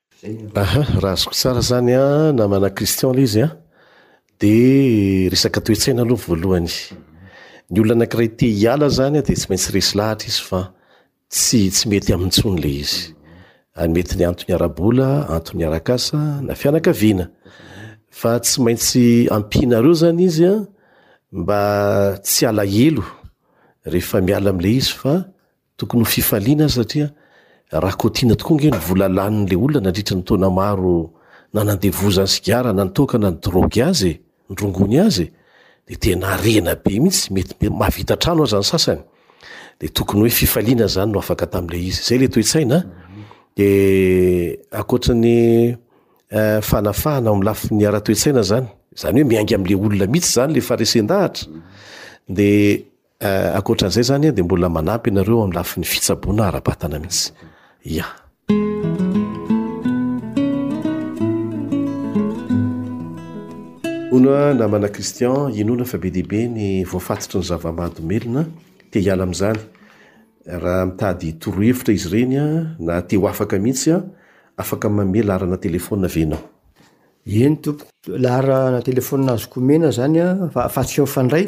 Aha, raha azoko tsara zany an, namana Christian le izy an, de resaka toe-tsaina aloha voalohany. Ny olona anakiray te hiala zany an de tsy maintsy resy lahatra izy fa tsy tsy mety aminy tsony le izy. Ary mety ny antony ara-bola, antony arak'asa, na fianakaviana. Fa tsy maintsy ampianareo zany izy an mba tsy alahelo rehefa miala amle izy fa Tokony ho fifaliana aza satria rakotiana tokoa ange ny vola lanin'le olona nandritra ny taona maro nanandevoza ny sigara na ny toaka na ny drogue azy e! ny rongony azy e! de tena harena be mihitsy, mety mahavita trano aza ny sasany! de tokony hoe fifaliana zany no afaka tamle izy! zay le toetsaina a! de ankoatra ny fanafahana ao am lafiny ara toetsaina zany, zany hoe miainga amle olona mihitsy zany le faresendahatra! de Ankoatran'izay izany dia mbola manampy anareo amin'ny lafiny fitsaboana ara-batana mihitsy. Ia. Hono namana Christian, inoana fa be dia be ny voafatotry ny zava-mahadomelina, te hiala amin'izany. Raha mitady torohevitra izy ireny na te ho afaka mihitsy, afaka manome laharana telefaonina ve ianao? Eny tompoko, laharana telefaonina azoko omena izany fa tsy eo fandray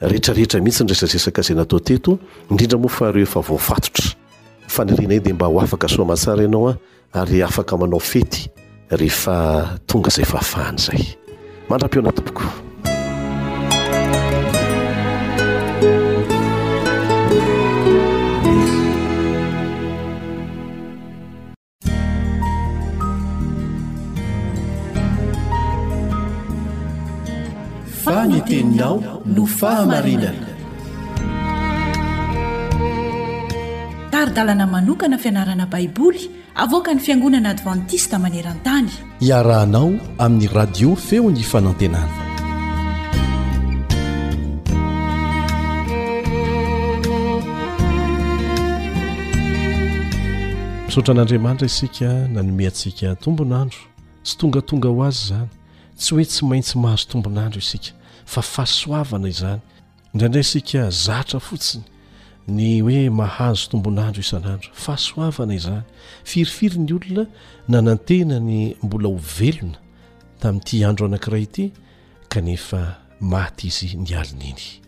Retraretra mihitsy ny resadresaka izay natao teto, indrindra moa fa ireo efa voafatotra. Ny fanirianay dia mba ho afaka soa aman-tsara ianao an, ary afaka manao fety rehefa tonga izay fahafahana izay. Mandra-pihaona tompoko. fa ny teninao no fahamarinana tari-dalana manokana fianarana baiboly avoaka ny fiangonana advantista maneran-tany Iarahanao amin'ny radio feo ny fanantenana. Misaotra an'Andriamanitra isika nanome antsika tombon'andro sy tongatonga ho azy izany. Tsy hoe tsy maintsy mahazo tombon'andro isika fa fahasoavana izany. Indraindray isika zatra fotsiny ny hoe mahazo tombon'andro isan'andro. Fahasoavana izany. Firifiry ny olona nanantena ny mbola ho velona tamin'ity andro anankiray ity kanefa maty izy ny alin'iny.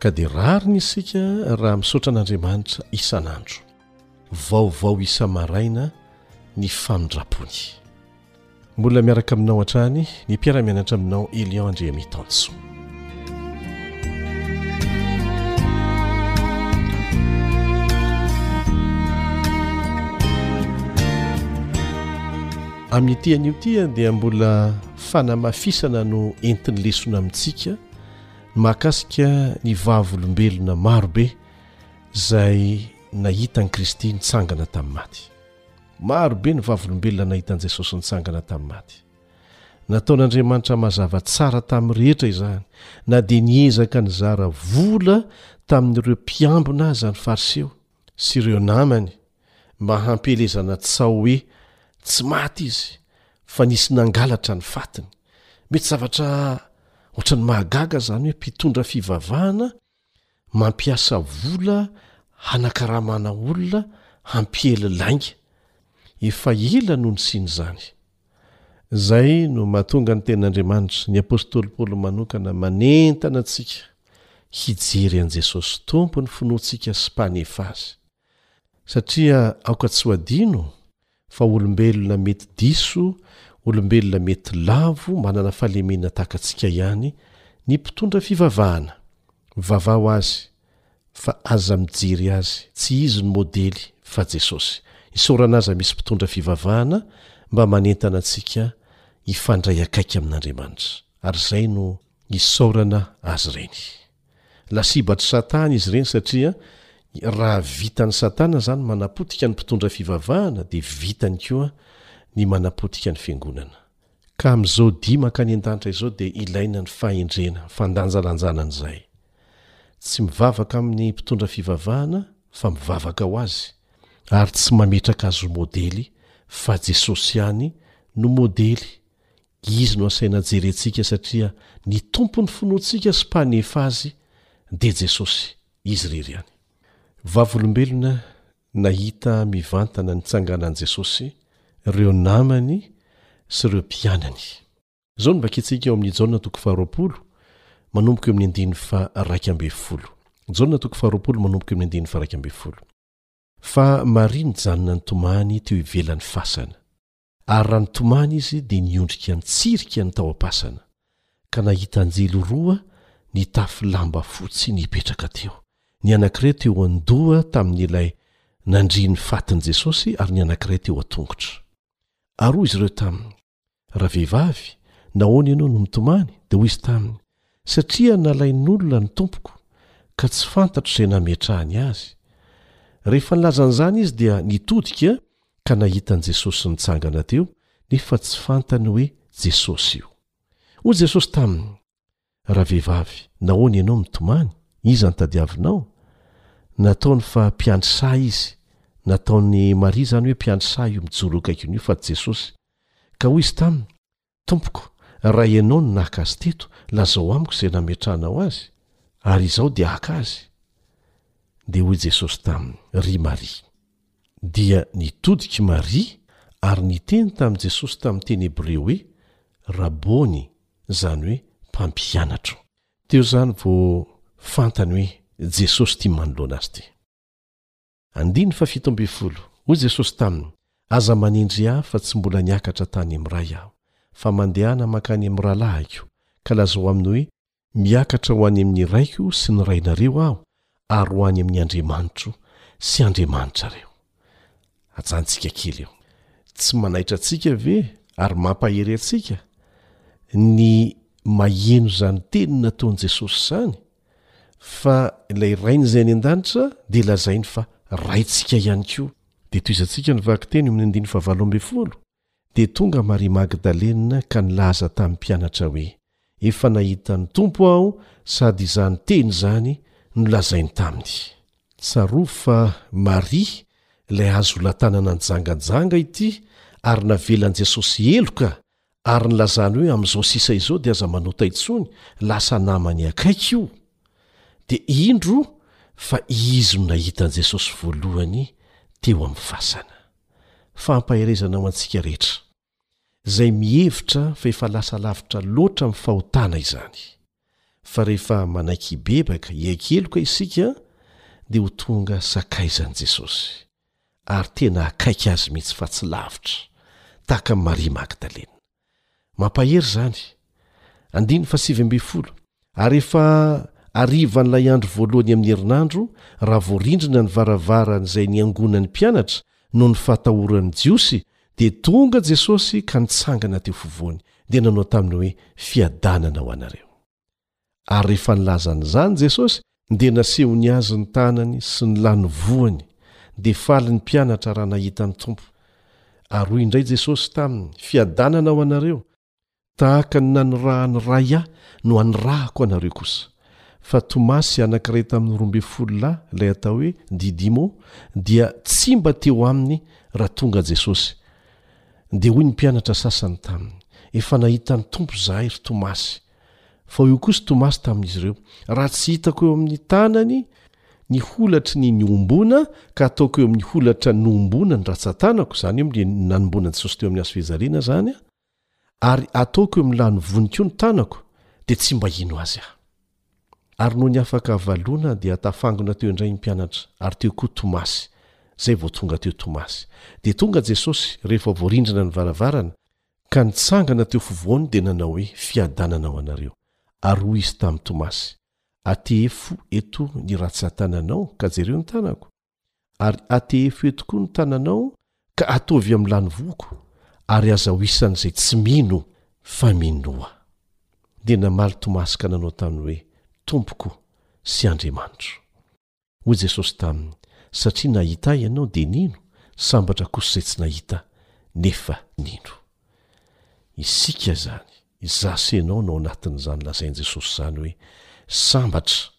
Ka dia rariny isika raha misaotra an'Andriamanitra isan'andro. Vaovao isa-maraina ny famindram-pony. Mbola miaraka aminao hatrany ny mpiara-mianatra aminao Elion Andriamitanso. Amin'ity anio ity dia mbola fanamafisana no entin'ny lesona amintsika mahakasika ny vavolombelona marobe izay nahita an'i Kristy nitsangana tamin'ny maty. Maro be ny Vavolombelona nahita an'i Jesosy nitsangana tamin'ny maty. Nataon'Andriamanitra mazava tsara tamin'ny rehetra izany, na dia niezaka nizara vola tamin'ireo mpiambina aza ny Fariseo sy ireo namany mba hampielezana tsaho hoe tsy maty izy, fa nisy nangalatra ny fatiny. Mety zavatra hoatran'ny mahagaga izany hoe mpitondra fivavahana, mampiasa vola hanakaramana olona hampiely lainga. Efa ela no nisian'izany. Izay no mahatonga ny Tenin'Andriamanitra, ny apostoly Paoly manokana, manentana antsika hijery an'i Jesosy Tompo ny finoantsika sy Mpanefy azy. Satria aoka tsy ho adino fa olombelona mety diso, olombelona mety lavo manana fahalemena tahaka antsika ihany ny mpitondra fivavahana. Mivavaha ho azy, fa aza mijery azy tsy izy no modely fa Jesosy. Isaorana aza misy mpitondra fivavahana mba manentana antsika hifandray akaiky amin'Andriamanitra. Ary izay no isaorana azy ireny. Lasibatry Satana izy ireny satria raha vitan'i Satana izany manapotika ny mpitondra fivavahana dia vitany koa ny manapotika ny fiangonana. Ka amin'izao dia mankany an-danitra izao dia ilaina ny fahendrena, fandanjalanjana an'izay. Tsy mivavaka amin'ny mpitondra fivavahana fa mivavaka ho azy ary tsy mametraka azy ho modely fa Jesosy ihany no modely Izy no asaina jerentsika satria ny Tompon'ny finoantsika sy Mpanefa azy dia Jesosy Izy irery ihany. Vavolombelona nahita mivantana nitsanganan'i Jesosy ireo namany sy ireo mpianany. Izao no vakintsika ao amin'ny Jaona toko faharoapolo manomboka eo amin'ny andininy faha-iraika ambin'ny folo. Jaona toko faharoapolo manomboka eo amin'ny andininy faha-iraika ambin'ny folo. Fa Maria nijanona nitomany teo ivelan'ny fasana. Ary raha nitomany izy dia niondrika nitsirika ny tao am-pasana, ka nahita anjely roa nitafy lamba fotsy nipetraka teo. Ny anankiray teo an-doha tamin'ilay nandria ny fatin'i Jesosy ary ny anankiray teo an-tongotra. Ary hoy izy ireo taminy, Ravehivavy, nahoana ianao no mitomany? Dia hoy izy taminy, Satria nalain'olona ny Tompoko, ka tsy fantatro izay nametrahany azy. Rehefa nilaza an'izany izy dia nitodika ka nahita an'i Jesosy nitsangana teo nefa tsy fantany hoe Jesosy io. Hoy Jesosy taminy, Ravehivavy, nahoana ianao mitomany? Iza no tadiavinao? Nataony fa mpiandry saha izy, nataon'i Maria izany hoe mpiandry saha io mijoro eo akaikiny io fa tsy Jesosy, ka hoy izy taminy, Tompoko, raha Ianao no naka azy teto, lazao amiko izay nametrahanao azy, ary Izaho dia haka azy. Dia hoy Jesosy taminy, Ry Maria! Dia nitodik'i Maria ary niteny tamin'i Jesosy tamin'ny teny hebreo hoe, Rabôny, izany hoe Mpampianatro. Teo izany vao fantany hoe Jesosy ity manoloana azy ity. Andininy fahafito ambin'ny folo, Hoy Jesosy taminy, Aza manendry Ahy fa tsy mbola niakatra tany amin'ny Ray Aho, fa mandehana mankany amin'ny rahalahiko, ka lazao aminy hoe, Miakatra ho any amin'ny Raiko sy ny Rainareo Aho, ary ho any amin'ny Andriamanitro sy Andriamanitrareo. Ajanontsika kely eo. Tsy manaitra antsika ve ary mampahery antsika ny maheno izany teny nataon'i Jesosy izany? fa ilay Rainy izay any an-danitra dia lazainy fa Raintsika ihany koa. Dia tohizantsika ny vakiteny eo amin'ny andininy fahavalo ambin'ny folo, Dia tonga Maria Magdalena ka nilaza tamin'ny mpianatra hoe, Efa nahita ny Tompo aho sady izany teny izany no lazainy taminy. Tsarovy fa Maria ilay hazo latanana nijangajanga ity ary navelan'i Jesosy heloka Ary ny lazany hoe amin'izao sisa izao dia aza manota intsony, lasa namany akaiky io, dia indro fa izy no nahita an'i Jesosy voalohany teo amin'ny fasana. Fampaherezana ho antsika rehetra, izay mihevitra fa efa lasa lavitra loatra amin'ny fahotana izany. fa rehefa manaiky hibebaka, hiaiky-heloka isika, dia ho tonga sakaizan'i Jesosy, ary tena akaiky Azy mihitsy fa tsy lavitra, tahaka an'i Maria Magdalena. Mampahery izany. Andininy fahasivy ambin'ny folo, Ary efa hariva an'ilay andro voalohany amin'ny herinandro, raha voarindrina ny varavaran'izay niangonan'ny mpianatra noho ny fahatahoran'ny Jiosy, Dia tonga Jesosy ka nitsangana teo fovoany, dia nanao taminy hoe, Fiadanana ho anareo. Ary rehefa nilaza an'izany Jesosy, dia nasehony azy ny tanany sy ny lanivoany, dia faly ny mpianatra raha nahita ny Tompo. Ary hoy indray Jesosy taminy, Fiadanana ho anareo, Tahaka ny nanirahan'ny Ray ahy no anirahako anareo kosa. Fa Tomasy anankiray tamin'ny roa ambin'ny folo lahy, ilay atao hoe Didimo, dia tsy mba teo aminy raha tonga Jesosy. Dia hoy ny mpianatra sasany taminy, Efa nahita ny Tompo izahay, ry Tomasy. Fa hoy kosa Tomasy tamin'izy ireo, Raha tsy hitako eo amin'ny tanany ny holatry ny niombona, ka ataoko eo amin'ny holatra nohombona ny ratsan-tanako, izany hoe nanomboana an'i Jesosy teo amin'ny hazo fijaliana izany aho, ary ataoko eo milany vony koa ny tanako dia tsy mba hino azy aho. Ary nony afaka valona dia tafangona teo indray ny mpianatra ary teo koa Tomasy, zay vao tonga teo Tomasy. Dia tonga Jesosy rehefa voarindrina ny varavarana ka nitsangana teo fovoany dia nanao hoe fiadanana ho anareo. Ary hoy izy tamin'i Tomasy, atehefo eto ny ratsan-tananao ka jereo ny tanako, ary atehefo eto koa ny tananao ka ataovy amin'ny lanivoako ary aza ho isan'izay tsy mino fa minoa. Dia namaly Tomasy ka nanao taminy hoe, Tompoko sy Andriamanitro. Hoy Jesosy taminy, Satria nahita Ahy ianao dia nino, sambatra kosa izay tsy nahita nefa nino. Isika izany, izaho sy ianao no ao anatin'izany lazain'i Jesosy izany hoe, sambatra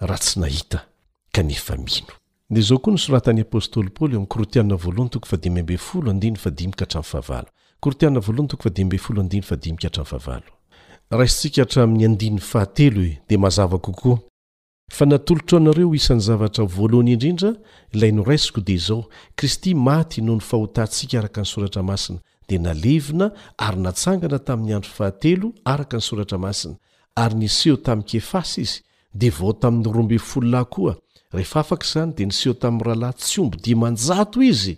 raha tsy nahita kanefa mino. Dia izao koa no soratan'ny apostoly Paoly ao amin'ny Korintiana voalohany toko fahadimy ambin'ny folo andininy fahadimy ka hatramin'ny fahavalo. Korintiana voalohany toko fahadimy ambin'ny folo andininy fahadimy ka hatramin'ny fahavalo. Raisintsika hatramin'ny andininy fahatelo e, dia mazava kokoa. Fa natolotro anareo ho isan'ny zavatra voalohany indrindra ilay noraisiko dia izao, Kristy maty noho ny fahotantsika araka ny soratra masina, dia nalevina ary natsangana tamin'ny andro fahatelo araka ny soratra masina, ary niseho tamin'i Kefasy izy, Dia vao tamin'ny roa ambin'ny folo lahy koa, rehefa afaka izany, dia niseho tamin'ny rahalahy tsy omby dimanjato izy,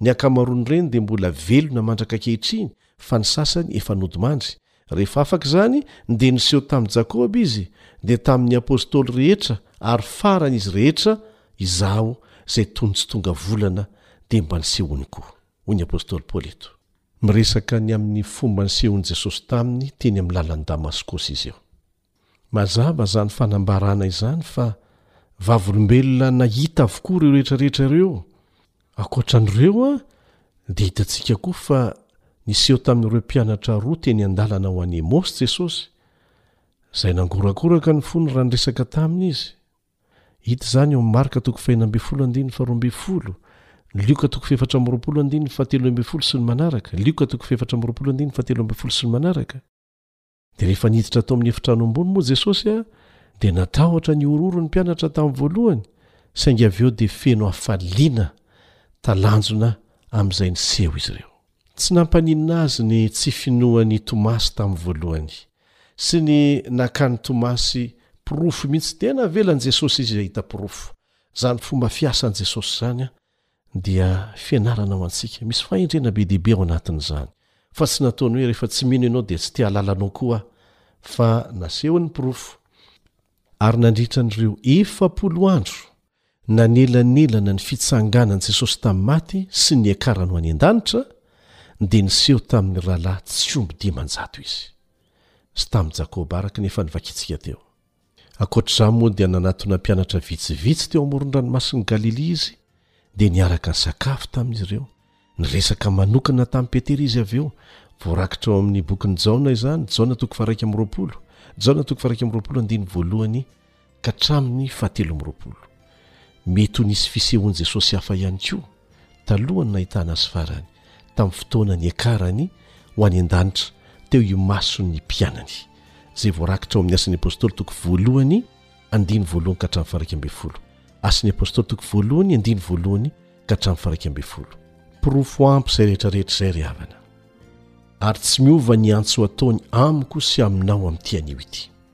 ny ankamaroan'ireny dia mbola velona mandraka ankehitriny, fa ny sasany efa nodimandry. Rehefa afaka izany, dia niseho tamin'i Jakoba izy, dia tamin'ny apostoly rehetra, ary farany izy rehetra, izaho, izay toy ny tsy tonga volana, dia mba nisehoany koa. Hoy ny apostoly Paoly eto. Miresaka ny amin'ny fomba nisehoan'i Jesosy taminy teny amin'ny lalan'i Damaskosy izy eo. Mazava izany fanambarana izany fa vavolombelona nahita avokoa ireo rehetra rehetra ireo. Ankoatra an'ireo dia hitantsika koa fa niseho tamin'ireo mpianatra roa teny an-dalana ho an'i Emôsy Jesosy, izay nangorakoraka ny fony raha niresaka taminy Izy. Hita izany eo amin'ny Marka toko fahena ambin'ny folo andininy faharoa ambin'ny folo, Lioka toko fahefatra amby roapolo andininy fahatelo ambin'ny folo sy ny manaraka, Lioka toko fahefatra amby roapolo andininy fahatelo ambin'ny folo sy ny manaraka. Dia rehefa niditra tao amin'ny efitrano ambony moa Jesosy, dia natahotra ny horohoro ny mpianatra tamin'ny voalohany, saingy avy eo dia feno hafaliana talanjona amin'izay niseho izy ireo. Tsy nampaninona azy ny tsy finoan'i Tomasy tamin'ny voalohany, sy ny nakan'i Tomasy porofo mihitsy. Tena avelan'i Jesosy izy hahita porofo. Izany fomba fiasan'i Jesosy izany dia fianarana ho antsika. Misy fahendrena be dia be ao anatin'izany, fa tsy nataony hoe rehefa tsy mino ianao dia tsy te hahalala anao koa aho, fa nasehony porofo. Ary nandritra an'ireo efapolo andro nanelanelana ny fitsanganan'i Jesosy tamin'ny maty sy ny niakarany ho any an-danitra, dia niseho tamin'ny rahalahy tsy omby dimanjato izy, sy tamin'i Jakoba, araka ny efa novakintsika teo. Ankoatra izany moa dia nanatona mpianatra vitsivitsy teo amoron-dranomasin'i Galilia izy, dia niaraka nisakafo tamin'izy ireo. Niresaka manokana tamin'i Petera izy avy eo. Voarakitra ao amin'ny bokin'i Jaona izany, Jaona toko faharaika amby roapolo, Jaona toko faharaika amby roapolo andininy voalohany ka hatramin'ny fahatelo amby roapolo. Mety ho nisy fisehoan'i Jesosy hafa ihany koa. talohan'ny nahitana azy farany, tamin'ny fotoana niakarany ho any an-danitra teo imason'ny mpianany, izay voarakitra ao amin'ny Asan'ny Apôstôly toko voalohany andiny voalohany ka hatramin'ny faharaika ambin'ny folo. Asan'ny Apôstôly toko voalohany andiny voalohany ka hatramin'ny faharaika ambin'ny folo. Porofo ampy izay rehetrarehetra izay ry havana, ary tsy miova ny antso ataony amiko sy aminao amin'ity anio ity.